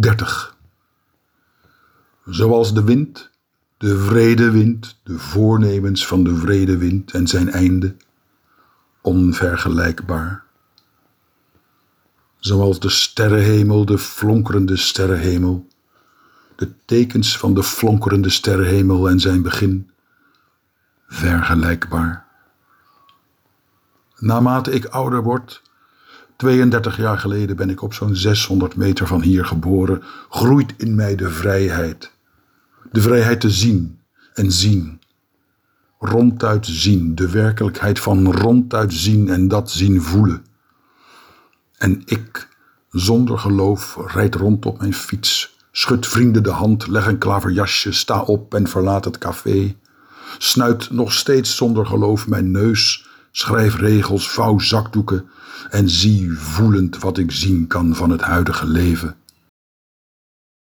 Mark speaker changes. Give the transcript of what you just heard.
Speaker 1: 30. Zoals de wind, de vrede wind, de voornemens van de vrede wind en zijn einde, onvergelijkbaar. Zoals de sterrenhemel, de flonkerende sterrenhemel, de tekens van de flonkerende sterrenhemel en zijn begin, vergelijkbaar. Naarmate ik ouder word, 32 jaar geleden ben ik op zo'n 600 meter van hier geboren, groeit in mij de vrijheid. De vrijheid te zien en zien. Ronduit zien, de werkelijkheid van ronduit zien en dat zien voelen. En ik, zonder geloof, rijd rond op mijn fiets, schud vrienden de hand, leg een klaverjasje, sta op en verlaat het café. Snuit nog steeds zonder geloof mijn neus, schrijf regels, vouw zakdoeken en zie voelend wat ik zien kan van het huidige leven.